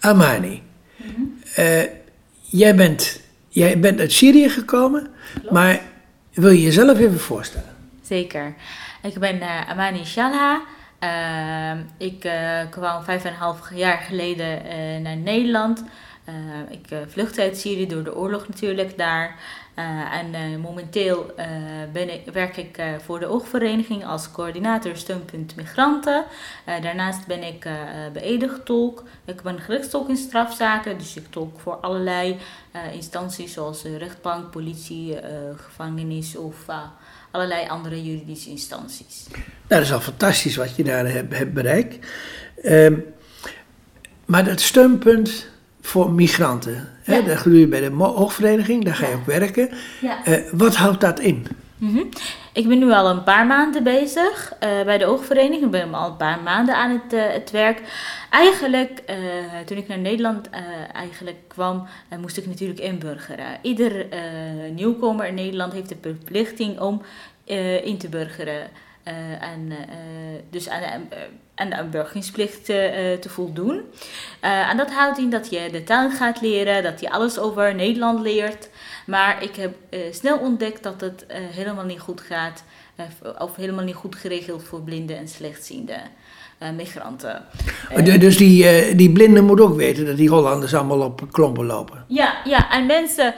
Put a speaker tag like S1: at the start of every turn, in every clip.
S1: Amani, eh, jij, bent, jij bent uit Syrië gekomen, maar wil je jezelf even voorstellen?
S2: Zeker. Ik ben eh, Amani Shalha. Uh, ik kwam vijf en een half jaar geleden naar Nederland. Ik vluchtte uit Syrië door de oorlog natuurlijk daar. en momenteel ben ik, werk ik voor de oogvereniging als coördinator steunpunt migranten. daarnaast ben ik beëdigd tolk. Ik ben gerechtstolk in strafzaken, dus ik tolk voor allerlei instanties zoals rechtbank, politie, gevangenis of allerlei andere juridische instanties. Nou,
S1: dat is al fantastisch wat je daar hebt, bereikt. Uh, maar dat steunpunt voor migranten, ja. hè, dat doe je bij de hoogvereniging, daar ga je ook werken. Ja. Uh, wat houdt dat in?
S2: Mm -hmm. Ik ben nu al een paar maanden bezig uh, bij de oogvereniging. Ik ben al een paar maanden aan het, uh, het werk. Eigenlijk, uh, toen ik naar Nederland eigenlijk kwam, moest ik natuurlijk inburgeren. Ieder nieuwkomer in Nederland heeft de verplichting om in te burgeren. En dus aan, aan de te voldoen. en dat houdt in dat je de taal gaat leren, dat je alles over Nederland leert. Maar ik heb snel ontdekt dat het helemaal niet goed gaat of helemaal niet goed geregeld voor blinden en slechtziende uh, migranten.
S1: Uh, dus die, uh, die blinden moet ook weten dat die Hollanders allemaal op klompen lopen.
S2: Ja, ja en mensen,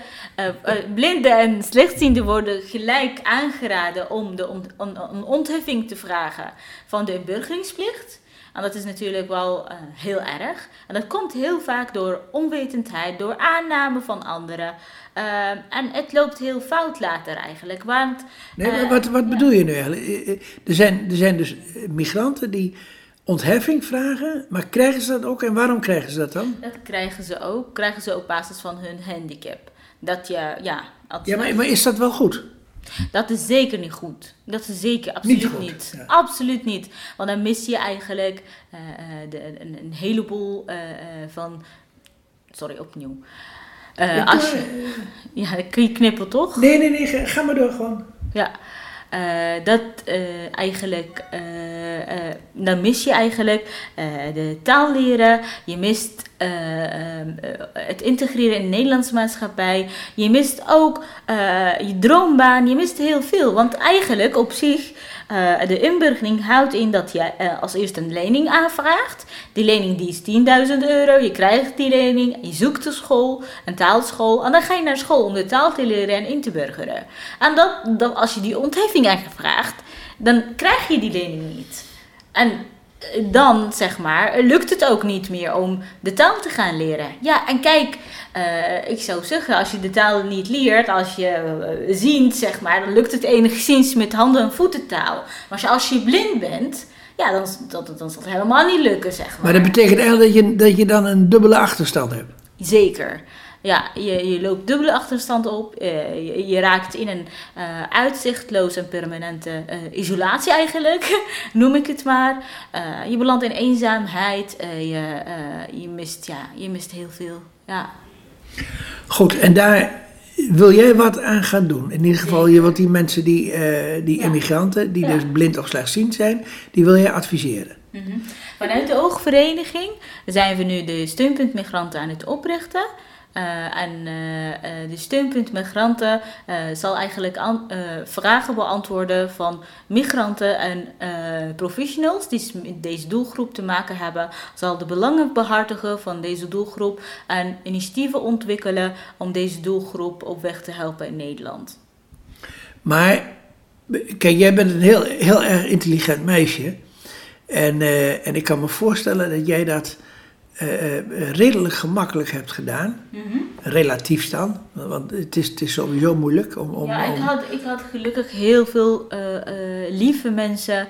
S2: blinden en slechtzienden worden gelijk aangeraden om de ont een ontheffing te vragen van de inburgeringsplicht. En dat is natuurlijk wel uh, heel erg. En dat komt heel vaak door onwetendheid, door aanname van anderen. Uh, en het loopt heel fout later eigenlijk. Want,
S1: nee, maar wat, wat bedoel je nu eigenlijk? Er zijn, er zijn dus migranten die ontheffing vragen, maar krijgen ze dat ook en waarom krijgen ze dat dan?
S2: Dat krijgen ze ook, krijgen ze op basis van hun handicap. Dat je, ja...
S1: Ja, maar, maar is dat wel goed?
S2: Dat is zeker niet goed. Dat is zeker absoluut niet. niet. Absoluut niet. Want dan mis je eigenlijk uh, de, een, een, heleboel uh, van. Sorry, opnieuw. als je, ja, dan kun je knippen toch?
S1: Nee, nee, nee, ga, ga maar door gewoon.
S2: Ja. Uh, dat uh, eigenlijk, uh, dan mis je eigenlijk de taal leren, je mist het integreren in de Nederlandse maatschappij, je mist ook je droombaan, je mist heel veel. Want eigenlijk op zich de inburgering houdt in dat je als eerste een lening aanvraagt. Die lening die is 10.000 euro. Je krijgt die lening, je zoekt de school, een taalschool. En dan ga je naar school om de taal te leren en in te burgeren. En dat, dat, als je die ontheffing vraagt, dan krijg je die lening niet. En dan, zeg maar, lukt het ook niet meer om de taal te gaan leren. Ja, en kijk, uh, ik zou zeggen, als je de taal niet leert, als je uh, ziet, zeg maar, dan lukt het enigszins met handen- en voetentaal. Maar als je, als je blind bent, ja, dan, dan, dan zal het helemaal niet lukken, zeg maar.
S1: Maar dat betekent eigenlijk dat je, dat je dan een dubbele achterstand hebt?
S2: Zeker ja, je, je loopt dubbele achterstand op. Uh, je, je, raakt in een uh, uitzichtloos en permanente uh, isolatie eigenlijk, noem ik het maar. je belandt in eenzaamheid. je, je, mist, ja, je mist heel veel. Ja.
S1: Goed, en daar wil jij wat aan gaan doen? In ieder geval, je wilt die mensen, die, die ja. immigranten, die ja. dus blind of slechtziend zijn, die wil jij adviseren.
S2: Mm -hmm. Vanuit de oogvereniging zijn we nu de steunpunt migranten aan het oprichten. Uh, en uh, de steunpunt migranten zal eigenlijk vragen beantwoorden van migranten en professionals die met deze doelgroep te maken hebben. Zal de belangen behartigen van deze doelgroep en initiatieven ontwikkelen om deze doelgroep op weg te helpen in Nederland.
S1: Maar, kijk, jij bent een heel, heel erg intelligent meisje. En, en ik kan me voorstellen dat jij dat uh, redelijk gemakkelijk hebt gedaan. Mm -hmm. Relatief dan. Want het is, het is sowieso moeilijk om. om
S2: ja, ik had, ik had gelukkig heel veel uh, lieve mensen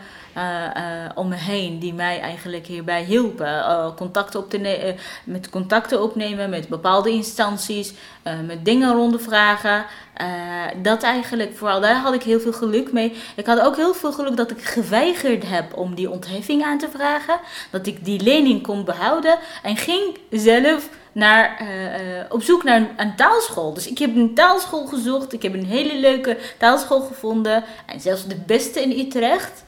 S2: om me heen die mij eigenlijk hierbij hielpen. contacten op te met contacten opnemen met bepaalde instanties, met dingen rondvragen. Dat eigenlijk, vooral daar had ik heel veel geluk mee. Ik had ook heel veel geluk dat ik geweigerd heb om die ontheffing aan te vragen. Dat ik die lening kon behouden en ging zelf naar, op zoek naar een, een, taalschool. Dus ik heb een taalschool gezocht. Ik heb een hele leuke taalschool gevonden. En zelfs de beste in Utrecht.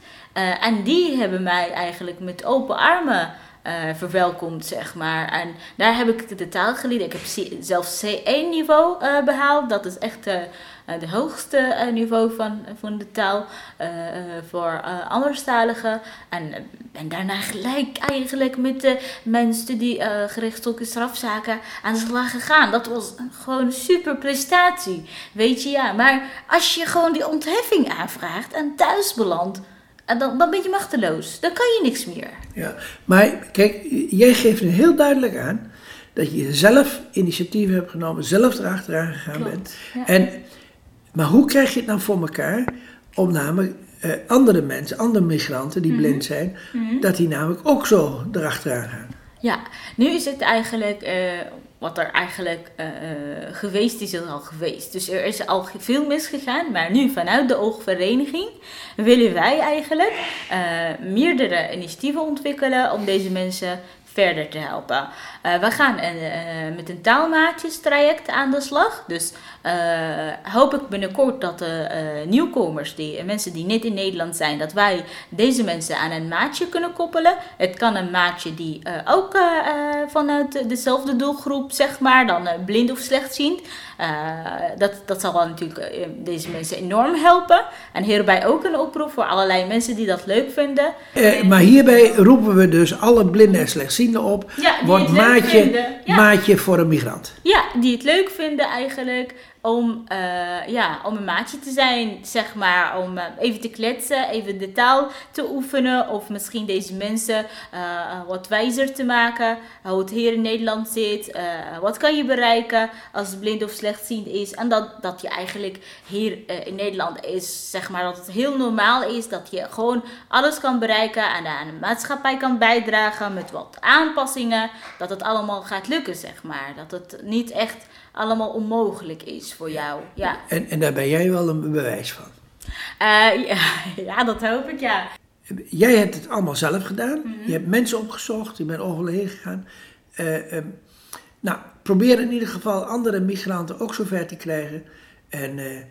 S2: En die hebben mij eigenlijk met open armen eh, verwelkomd, zeg maar. En daar heb ik de taal geleerd. Ik heb zelfs C1-niveau eh, behaald. Dat is echt eh, eh, de hoogste eh, niveau van, van de taal eh, eh, voor eh anderstaligen. En eh, ben daarna gelijk eigenlijk met eh, mijn studie eh gerechtstolken strafzaken aan de slag gegaan. Dat was gewoon een super prestatie, weet je, ja. Maar als je gewoon die ontheffing aanvraagt en thuis belandt, en dan, dan ben je machteloos. Dan kan je niks meer.
S1: Ja, maar kijk, jij geeft nu heel duidelijk aan dat je zelf initiatief hebt genomen, zelf erachteraan gegaan
S2: Klopt,
S1: bent.
S2: ja.
S1: En, maar hoe krijg je het nou voor elkaar om namelijk eh, andere mensen, andere migranten die
S2: Mhm.
S1: blind zijn, dat die namelijk ook zo erachteraan gaan?
S2: Ja, nu is het eigenlijk, eh, wat er eigenlijk eh, geweest is, is al geweest. Dus er is al veel misgegaan, maar nu vanuit de oogvereniging willen wij eigenlijk eh, meerdere initiatieven ontwikkelen om deze mensen verder te helpen. Eh, we gaan een, eh, met een taalmaatjestraject aan de slag. Dus eh, hoop ik binnenkort dat de nieuwkomers, die, mensen die net in Nederland zijn, dat wij deze mensen aan een maatje kunnen koppelen. Het kan een maatje die ook vanuit dezelfde doelgroep, zeg maar, dan blind of slechtziend. Dat, dat zal wel natuurlijk deze mensen enorm helpen. En hierbij ook een oproep voor allerlei mensen die dat leuk vinden.
S1: Maar hierbij roepen we dus alle blinden en slechtzienden op.
S2: Ja, die
S1: Word
S2: het leuk
S1: maatje,
S2: vinden. Ja.
S1: maatje voor een migrant.
S2: Ja, die het leuk vinden eigenlijk om, eh, ja, om een maatje te zijn, zeg maar. Om eh, even te kletsen, even de taal te oefenen. Of misschien deze mensen eh, wat wijzer te maken. Hoe het hier in Nederland zit. wat kan je bereiken als het blind of slechtziend is. En dat, dat je eigenlijk hier in Nederland is, zeg maar, dat het heel normaal is. Dat je gewoon alles kan bereiken en aan de maatschappij kan bijdragen met wat aanpassingen. Dat het allemaal gaat lukken, zeg maar. Dat het niet echt allemaal onmogelijk is voor jou. Ja,
S1: En, en daar ben jij wel een bewijs van.
S2: Eh, ja, ja, dat hoop ik, ja.
S1: Jij hebt het allemaal zelf gedaan.
S2: Mhm.
S1: Je hebt mensen opgezocht, je bent overal heen gegaan. Eh, ehm, nou, probeer in ieder geval andere migranten ook zover te krijgen. En eh,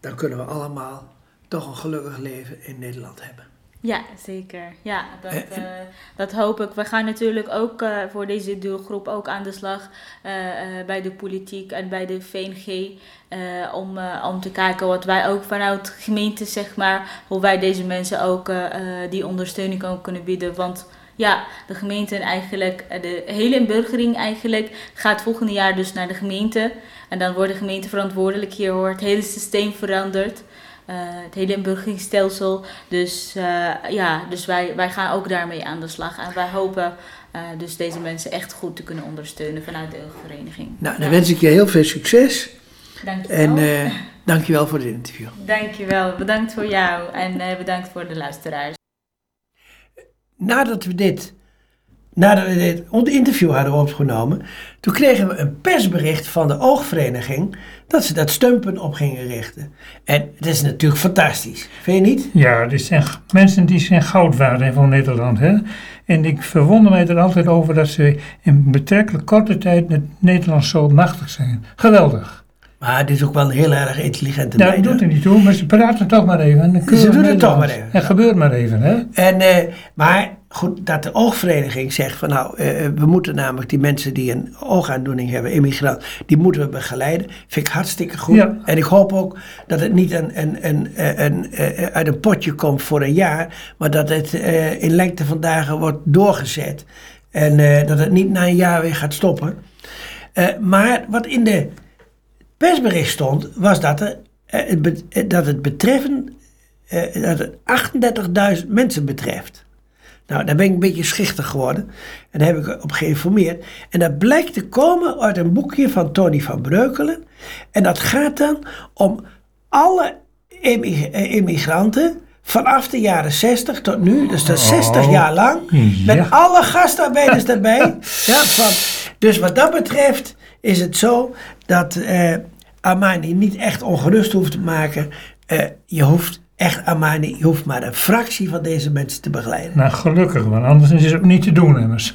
S1: dan kunnen we allemaal toch een gelukkig leven in Nederland hebben.
S2: Ja, zeker. Ja, dat,
S1: Eh,
S2: eh, dat hoop ik. We gaan natuurlijk ook eh, voor deze doelgroep ook aan de slag bij de politiek en bij de VNG. om, om te kijken wat wij ook vanuit gemeente, zeg maar, hoe wij deze mensen ook die ondersteuning ook kunnen bieden. Want ja, de gemeente en eigenlijk, de hele inburgering eigenlijk, gaat volgende jaar dus naar de gemeente. En dan wordt de gemeente verantwoordelijk hiervoor. Het hele systeem verandert. Eh, het hele inburgeringsstelsel. Dus eh, ja, dus wij, wij gaan ook daarmee aan de slag. En wij hopen eh, dus deze mensen echt goed te kunnen ondersteunen vanuit de vereniging.
S1: Nou, dan wens ik je heel veel succes.
S2: Dankjewel.
S1: En dankjewel voor dit interview.
S2: Dankjewel. Bedankt voor jou en bedankt voor de luisteraars.
S1: Nadat we dit, nadat we dit interview hadden opgenomen, toen kregen we een persbericht van de oogvereniging dat ze dat steunpunt op gingen richten. En dat is natuurlijk fantastisch, vind je niet?
S3: Ja, dit zijn mensen die zijn goud waard voor Nederland. Hè? En ik verwonder mij er altijd over dat ze in betrekkelijk korte tijd het Nederlands zo machtig zijn. Geweldig.
S1: Maar het is ook wel een heel erg intelligente
S3: Ja,
S1: meid,
S3: dat doet er niet toe, maar ze praten toch maar even. Keurig
S1: doen het toch maar even.
S3: Het gebeurt maar even, hè?
S1: En, eh, maar goed, dat de oogvereniging zegt van nou, eh, we moeten namelijk die mensen die een oogaandoening hebben, immigrant, die moeten we begeleiden. Vind ik hartstikke goed.
S3: Ja.
S1: En ik hoop ook dat het niet een, een, een, een, een, eh, uit een potje komt voor een jaar, maar dat het eh, in lengte van dagen wordt doorgezet. En eh, dat het niet na een jaar weer gaat stoppen. Eh, maar wat in de persbericht stond, was dat, er, eh, eh, dat het betreffen eh, dat het 38.000 mensen betreft. Nou, daar ben ik een beetje schichtig geworden. En daar heb ik op geïnformeerd. En dat blijkt te komen uit een boekje van Tony van Breukelen. En dat gaat dan om alle immig- immigranten vanaf de jaren 60 tot nu. Dus dat is 60
S3: Oh.
S1: jaar lang.
S3: Ja.
S1: Met alle gastarbeiders erbij. Ja, van, dus wat dat betreft is het zo dat eh, Armani niet echt ongerust hoeft te maken. Eh, je hoeft echt Armani, je hoeft maar een fractie van deze mensen te begeleiden.
S3: Nou, gelukkig, want anders is het ook niet te doen, immers.